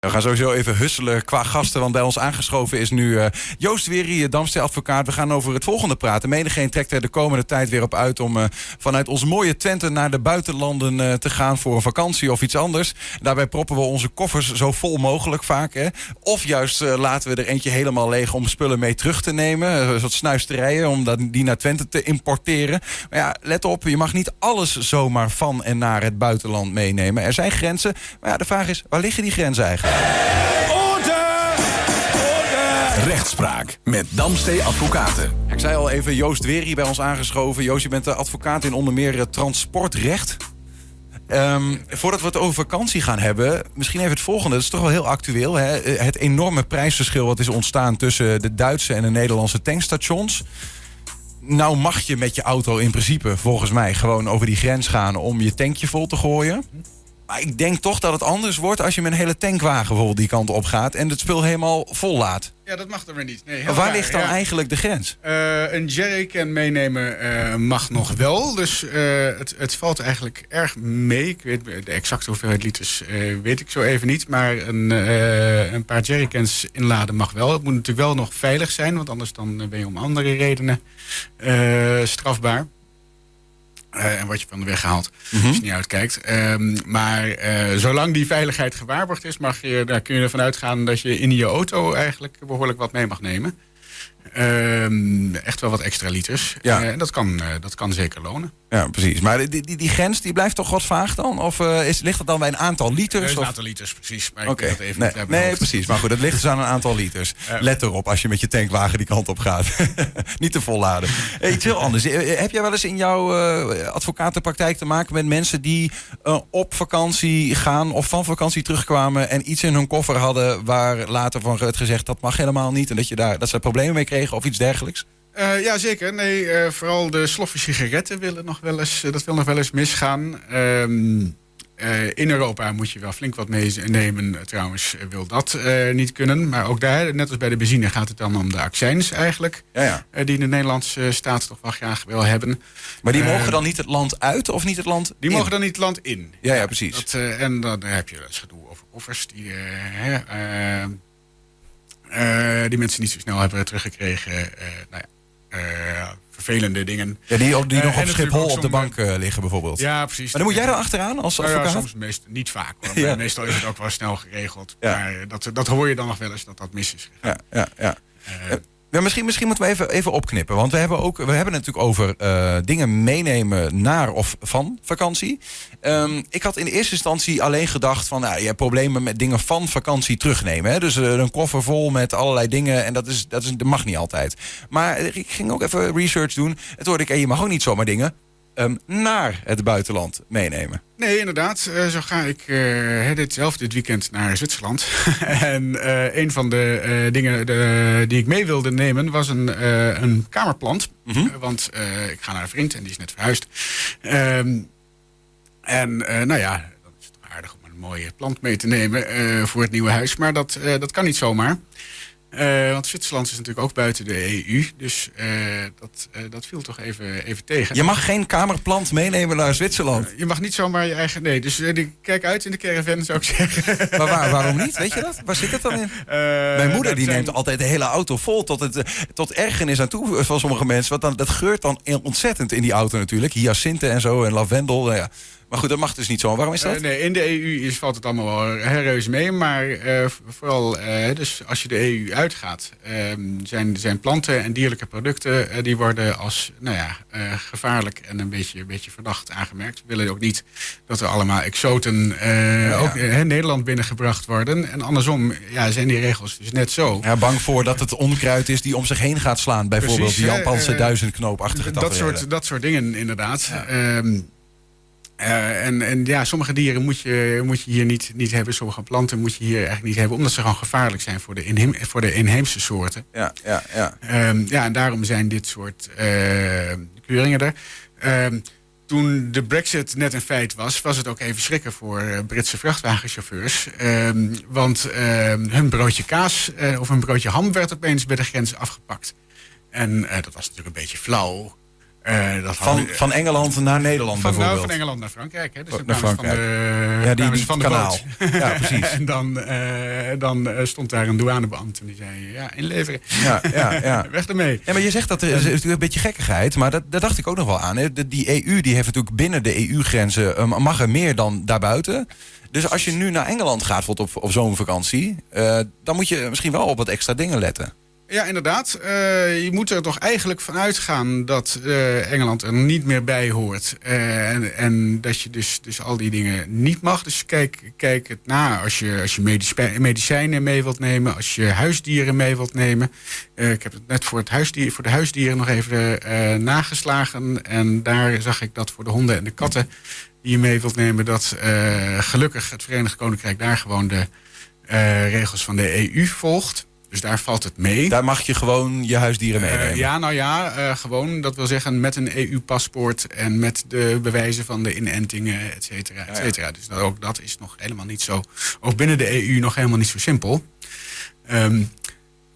We gaan sowieso even husselen qua gasten, want bij ons aangeschoven is nu uh, Joost Wery, Damstee advocaat. We gaan over het volgende praten. Menigeen trekt er de komende tijd weer op uit om uh, vanuit ons mooie Twente naar de buitenlanden uh, te gaan voor een vakantie of iets anders. Daarbij proppen we onze koffers zo vol mogelijk vaak. Hè? Of juist laten we er eentje helemaal leeg om spullen mee terug te nemen. Soort snuisterijen om die naar Twente te importeren. Maar ja, let op, je mag niet alles zomaar van en naar het buitenland meenemen. Er zijn grenzen, maar ja, de vraag is, waar liggen die grenzen eigenlijk? Orde! Orde! Rechtspraak met Damstee Advocaten. Ik zei al even, Joost Wery bij ons aangeschoven. Joost, je bent de advocaat in onder meer transportrecht. Um, voordat we het over vakantie gaan hebben, misschien even het volgende. Dat is toch wel heel actueel. Hè? Het enorme prijsverschil wat is ontstaan tussen de Duitse en de Nederlandse tankstations. Nou mag je met je auto in principe, volgens mij, gewoon over die grens gaan om je tankje vol te gooien. Maar ik denk toch dat het anders wordt als je met een hele tankwagen bijvoorbeeld die kant op gaat en het spul helemaal vol laat. Ja, dat mag er maar niet. Nee, waar raar. ligt dan eigenlijk de grens? Uh, een jerrycan meenemen uh, mag nog wel. Dus uh, het, het valt eigenlijk erg mee. Ik weet de exacte hoeveelheid liters weet ik zo even niet. Maar een, een paar jerrycans inladen mag wel. Het moet natuurlijk wel nog veilig zijn. Want anders dan ben je om andere redenen strafbaar. Uh, en word je van de weg gehaald mm als je niet uitkijkt. Uh, maar uh, zolang die veiligheid gewaarborgd is, mag je, daar kun je ervan uitgaan dat je in je auto eigenlijk behoorlijk wat mee mag nemen. Ehm, echt wel wat extra liters. Ja. en dat kan, dat kan zeker lonen. Ja, precies. Maar die, die, die grens die blijft toch wat vaag dan? Of uh, is, ligt dat dan bij een aantal liters? een aantal liters, precies. Maar okay. even nee, niet nee precies. Maar goed, het ligt dus aan een aantal liters. Let erop als je met je tankwagen die kant op gaat. niet te volladen. Hey, iets heel anders. Eh, heb jij wel eens in jouw advocatenpraktijk te maken met mensen die op vakantie gaan of van vakantie terugkwamen en iets in hun koffer hadden waar later van werd gezegd dat mag helemaal niet en dat, je daar, dat ze problemen mee of iets dergelijks? Uh, ja, zeker. Nee, uh, vooral de sloffe sigaretten willen nog wel eens, uh, dat wil nog wel eens misgaan. Um, in Europa moet je wel flink wat meenemen. Trouwens, wil dat niet kunnen. Maar ook daar, net als bij de benzine, gaat het dan om de accijns eigenlijk. Ja, ja. die de Nederlandse staat toch wel graag wil hebben. Maar die mogen dan niet het land uit of niet het land Die mogen dan niet het land in. Ja, ja precies. Dat, en dan heb je het gedoe over koffers die... die mensen niet zo snel hebben teruggekregen. nou ja, uh, vervelende dingen. Ja, die, die nog op Schiphol op de bank liggen bijvoorbeeld. Ja, precies. Maar dan moet jij er achteraan als nou advocaat? Ja, soms meest, niet vaak. Hoor. Meestal is het ook wel snel geregeld. Maar dat, dat hoor je dan nog wel eens dat dat mis is gegaan. Ja, ja, ja. Ja, misschien, misschien moeten we even, even opknippen. Want we hebben, ook, we hebben het natuurlijk over uh, dingen meenemen naar of van vakantie. Um, ik had in eerste instantie alleen gedacht van... Nou, je hebt problemen met dingen van vakantie terugnemen. Hè? Dus uh, een koffer vol met allerlei dingen. En dat, is, dat, is, dat mag niet altijd. Maar ik ging ook even research doen. En toen hoorde ik, hey, je mag ook niet zomaar dingen um, naar het buitenland meenemen. Nee, inderdaad. Uh, zo ga ik uh, dit, zelf dit weekend naar Zwitserland. en uh, een van de dingen de, die ik mee wilde nemen was een, een kamerplant. Mm -hmm. want ik ga naar een vriend en die is net verhuisd. Um, en nou ja, dat is toch aardig om een mooie plant mee te nemen voor het nieuwe huis. Maar dat, dat kan niet zomaar. Uh, want Zwitserland is natuurlijk ook buiten de EU. Dus uh, dat, uh, dat viel toch even, even tegen. Je mag geen kamerplant meenemen naar Zwitserland. je mag niet zomaar je eigen. Nee, dus kijk uit in de caravan, zou ik zeggen. Maar waar, waarom niet? Weet je dat? Waar zit het dan in? Mijn moeder die neemt altijd de hele auto vol tot, het, tot ergernis aan toe van sommige mensen. Want dan, dat geurt dan ontzettend in die auto natuurlijk. Hyacinthe en zo en lavendel. Nou ja. Maar goed, dat mag dus niet zo. Waarom is dat? Uh, nee, in de EU is, valt het allemaal wel reuze mee. Maar uh, vooral uh, dus als je de EU uitgaat, ehm, zijn, zijn planten en dierlijke producten... die worden als nou ja, gevaarlijk en een beetje, een beetje verdacht aangemerkt. We willen ook niet dat er allemaal exoten ja. ook Nederland binnengebracht worden. En andersom ja, zijn die regels dus net zo. Ja, bang voor dat het onkruid is die om zich heen gaat slaan. Bijvoorbeeld Precies, die Japanse duizendknoopachtige dat soort, dat soort dingen inderdaad. Ja. Ehm, uh, en, en ja, sommige dieren moet je, moet je hier niet, niet hebben. Sommige planten moet je hier eigenlijk niet hebben. Omdat ze gewoon gevaarlijk zijn voor de, inheem, voor de inheemse soorten. Ja, ja, ja. Um, ja, en daarom zijn dit soort uh, keuringen er. Um, toen de brexit net een feit was, was het ook even schrikken voor uh, Britse vrachtwagenchauffeurs. Um, want hun broodje kaas of hun broodje ham werd opeens bij de grens afgepakt. En dat was natuurlijk een beetje flauw. Uh, dat van, van Engeland naar Nederland van, bijvoorbeeld? Nou, van Engeland naar Frankrijk. Hè. Dus naar Frankrijk. Van de, ja, die, die van de kanaal. ja, precies. en dan, uh, dan uh, stond daar een douanebeambte en die zei, ja, inleveren. Ja, ja, ja. Weg ermee. Ja, maar je zegt dat er is natuurlijk een beetje gekkigheid, maar dat, daar dacht ik ook nog wel aan. Hè. De, die EU die heeft natuurlijk binnen de EU-grenzen, mag er meer dan daarbuiten. Dus als je nu naar Engeland gaat op, op zo'n vakantie, dan moet je misschien wel op wat extra dingen letten. Ja, inderdaad. Uh, je moet er toch eigenlijk van uitgaan dat uh, Engeland er niet meer bij hoort. Uh, en, en, dat je dus, dus al die dingen niet mag. Dus kijk, kijk het na als je, als je medicijnen mee wilt nemen, als je huisdieren mee wilt nemen. ik heb het net voor, het huisdier, voor de huisdieren nog even nageslagen. En daar zag ik dat voor de honden en de katten die je mee wilt nemen, dat gelukkig het Verenigd Koninkrijk daar gewoon de regels van de EU volgt. Dus daar valt het mee. Daar mag je gewoon je huisdieren meenemen? Uh, ja, nou ja, uh, gewoon. Dat wil zeggen met een EU-paspoort en met de bewijzen van de inentingen, et cetera, et cetera. Ja, ja. Dus dat, ook dat is nog helemaal niet zo, ook binnen de EU nog helemaal niet zo simpel. Um,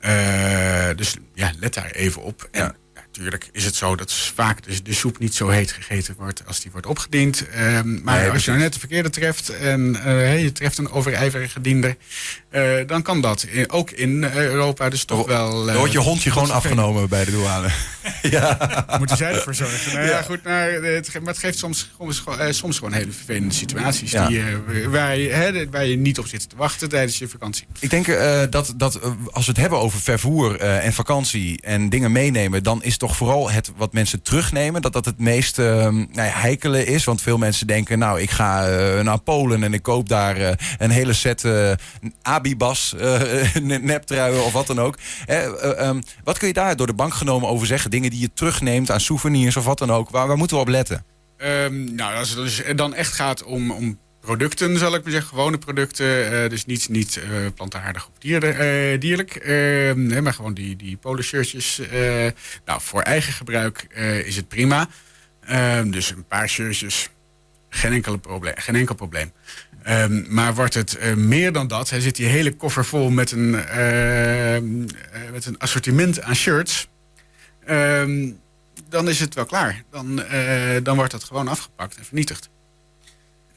uh, dus ja, let daar even op. En, ja. Natuurlijk is het zo dat vaak de, de, soep niet zo heet gegeten wordt als die wordt opgediend. Um, maar nee, als je nou net de verkeerde treft en uh, je treft een overijverige diender, uh, dan kan dat ook in Europa dus toch wel... Uh, wordt je hondje gewoon afgenomen bij de douane. ja. Moeten zij ervoor zorgen. Nou, ja. ja, goed, maar het, maar het geeft soms, soms, soms gewoon hele vervelende situaties ja. die, waar, je, hè, waar je niet op zit te wachten tijdens je vakantie. Ik denk dat, dat als we het hebben over vervoer en vakantie en dingen meenemen, dan is toch vooral het wat mensen terugnemen, dat dat het meest uh, nou ja, heikele is. Want veel mensen denken, nou, ik ga uh, naar Polen en ik koop daar uh, een hele set Abibas, neptruien of wat dan ook. Um, wat kun je daar door de bank genomen over zeggen? Dingen die je terugneemt aan souvenirs of wat dan ook. Waar, waar moeten we op letten? Um, nou, als het dus dan echt gaat om, om producten, zal ik maar zeggen. Gewone producten. Dus niet, uh, plantaardig of dier, dierlijk. nee, maar gewoon die, die polo shirtjes. nou, voor eigen gebruik is het prima. Ehm, dus een paar shirtjes. Geen, enkele probleem, geen enkel probleem. Um, maar wordt het meer dan dat? Hij zit die hele koffer vol met een, met een assortiment aan shirts. Um, dan is het wel klaar. Dan, dan wordt dat gewoon afgepakt en vernietigd.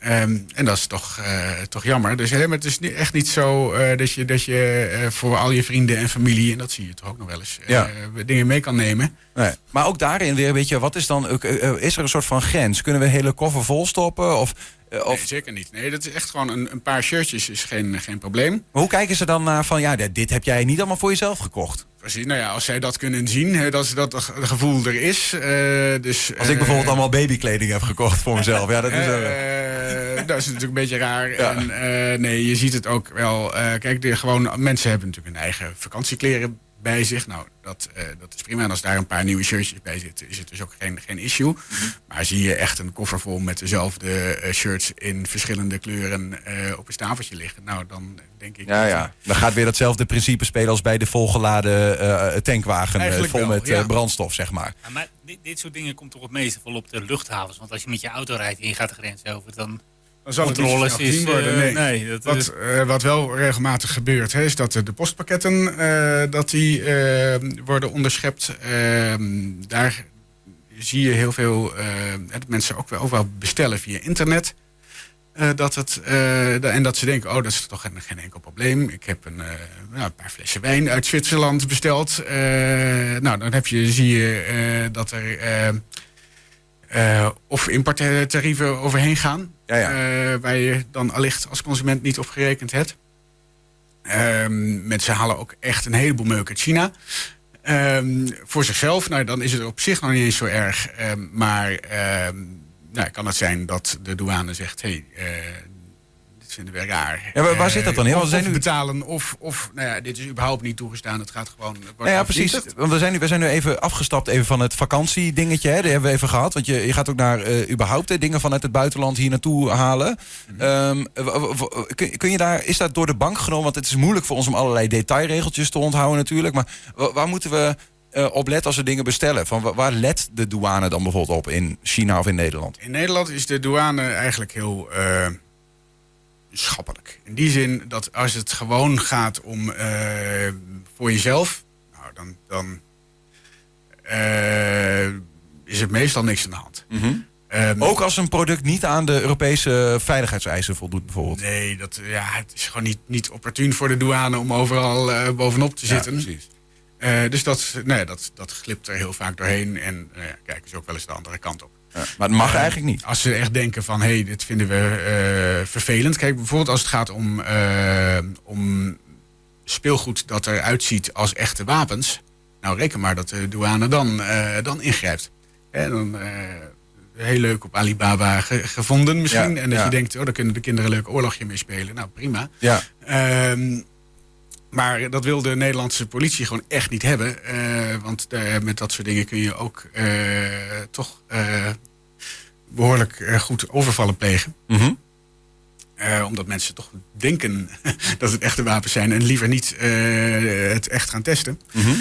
Um, en dat is toch, uh, toch jammer. Dus hè, het is echt niet zo uh, dat je, dat je uh, voor al je vrienden en familie, en dat zie je toch ook nog wel eens, ja. dingen mee kan nemen. Nee. Maar ook daarin weer, weet je, wat is dan, is er een soort van grens? Kunnen we hele koffer vol stoppen? Of, of... Nee, zeker niet. Nee, dat is echt gewoon een, een paar shirtjes is geen, geen probleem. Maar hoe kijken ze dan naar van, ja, dit heb jij niet allemaal voor jezelf gekocht? Precies, nou ja, als zij dat kunnen zien, hè, dat, dat het gevoel er is. Uh, dus, als ik bijvoorbeeld allemaal babykleding heb gekocht voor mezelf, ja, dat is... Uh, dat is natuurlijk een beetje raar. Ja. En, nee, je ziet het ook wel. kijk, de, gewoon, mensen hebben natuurlijk hun eigen vakantiekleren bij zich. Nou, dat, uh, dat is prima. En als daar een paar nieuwe shirtjes bij zitten, is het dus ook geen, geen issue. Mm -hmm. Maar zie je echt een koffer vol met dezelfde uh, shirts in verschillende kleuren uh, op een tafeltje liggen, nou dan denk ik. Ja, dat, ja. Dan gaat weer datzelfde principe spelen als bij de volgeladen tankwagen vol wel, met ja. brandstof, zeg maar. Ja, maar dit, dit, soort dingen komt toch het meeste vol op de luchthavens. Want als je met je auto rijdt en je gaat de grens over, dan dan zal het niet gezien worden. Nee. nee dat wat, is... uh, wat wel regelmatig gebeurt, hè, is dat de postpakketten uh, dat die, uh, worden onderschept. Ehm, daar zie je heel veel dat mensen ook wel, ook wel bestellen via internet. dat het, en dat ze denken, oh, dat is toch geen, geen enkel probleem. Ik heb een, nou, een paar flessen wijn uit Zwitserland besteld. nou, dan heb je, zie je dat er of importtarieven overheen gaan. Ja. Uh, waar je dan allicht als consument niet op gerekend hebt. Um, mensen halen ook echt een heleboel meuk uit China. Um, voor zichzelf, nou, dan is het op zich nog niet eens zo erg. Um, maar nou, kan het zijn dat de douane zegt... Hey, uh, vinden we raar. Ja, waar, zit dat dan in? Of, of nu... betalen of, of nou ja, dit is überhaupt niet toegestaan. Het gaat gewoon. Nou ja, precies. Want we zijn, nu, we zijn nu even afgestapt even van het vakantiedingetje. Hè. Die hebben we even gehad. Want je, je gaat ook naar uh, überhaupt hè, dingen vanuit het buitenland hier naartoe halen. Mm -hmm. um, kun, kun, je daar, is dat door de bank genomen? Want het is moeilijk voor ons om allerlei detailregeltjes te onthouden natuurlijk. Maar waar moeten we uh, op letten als we dingen bestellen? Van waar let de douane dan bijvoorbeeld op in China of in Nederland? In Nederland is de douane eigenlijk heel. Uh schappelijk. In die zin dat als het gewoon gaat om uh, voor jezelf, nou dan, dan uh, is er meestal niks aan de hand. Ehm, Ook als een product niet aan de Europese veiligheidseisen voldoet, bijvoorbeeld. Nee, dat, ja, het is gewoon niet, niet opportun voor de douane om overal eh, bovenop te zitten. precies. Eh, dus dat, nee, dat, dat glipt er heel vaak doorheen. En nou ja, kijk eens ook wel eens de andere kant op. Ja, maar het mag Eh, eigenlijk niet. Als ze echt denken van, hé, hey, dit vinden we eh, vervelend. Kijk, bijvoorbeeld als het gaat om, om speelgoed dat eruit ziet als echte wapens. Nou, reken maar dat de douane dan, dan ingrijpt. En dan, heel leuk op Alibaba ge- gevonden misschien. Ja, en dat ja. je denkt, oh, daar kunnen de kinderen een leuk oorlogje mee spelen. Nou, prima. Ja. Ehm, maar dat wil de Nederlandse politie gewoon echt niet hebben. eh, want daar, met dat soort dingen kun je ook eh, toch eh, behoorlijk eh, goed overvallen plegen. Mhm. Eh, omdat mensen toch denken dat het echte wapens zijn en liever niet eh, het echt gaan testen. Mhm.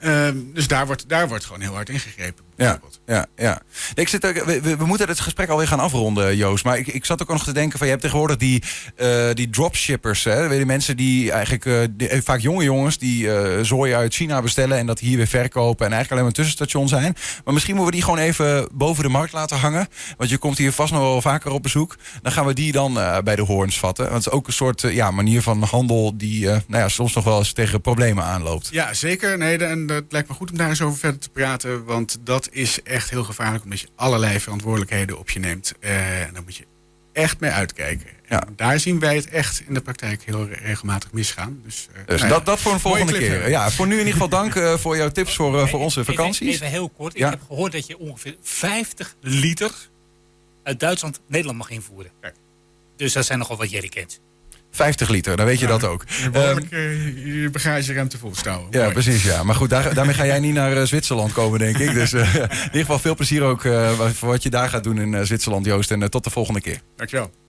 Ehm, dus daar wordt, daar wordt gewoon heel hard ingegrepen. Ja, bijvoorbeeld. ja, ja. Ik zit ook, we, we, moeten het gesprek alweer gaan afronden, Joost. Maar ik, ik zat ook nog te denken van je hebt tegenwoordig die, eh, die dropshippers. Hè? Weet je, mensen die eigenlijk eh, die- eh, vaak jonge jongens die zooi uit China bestellen en dat hier weer verkopen en eigenlijk alleen maar een tussenstation zijn. Maar misschien moeten we die gewoon even boven de markt laten hangen. Want je komt hier vast nog wel vaker op bezoek. Dan gaan we die dan bij de hoorns vatten. Want het is ook een soort ja, manier van handel die nou ja, soms nog wel eens tegen problemen aanloopt. Ja, zeker. Nee, en dat lijkt me goed om daar eens over verder te praten. Want dat is echt heel gevaarlijk, omdat je allerlei verantwoordelijkheden op je neemt. Eh, en daar moet je echt mee uitkijken. Ja. En daar zien wij het echt in de praktijk heel regelmatig misgaan. Dus, eh, Dus nou ja, dat, dat voor een volgende keer. Ja, voor nu in ieder geval dank eh, voor jouw tips voor, voor onze vakanties. Even, heel kort. Ja. Ik heb gehoord dat je ongeveer 50 liter uit Duitsland Nederland mag invoeren. Kijk. Dus dat zijn nogal wat jerrycans. 50 liter, dan weet je dat ook. Je behoorlijk eh, je bagageruimte vol stouwen. Ja, Mooi. precies. Ja. Maar goed, daar, daarmee ga jij niet naar eh, Zwitserland komen, denk ik. Dus eh, in ieder geval veel plezier ook voor wat je daar gaat doen in Zwitserland, Joost. En tot de volgende keer. Dankjewel.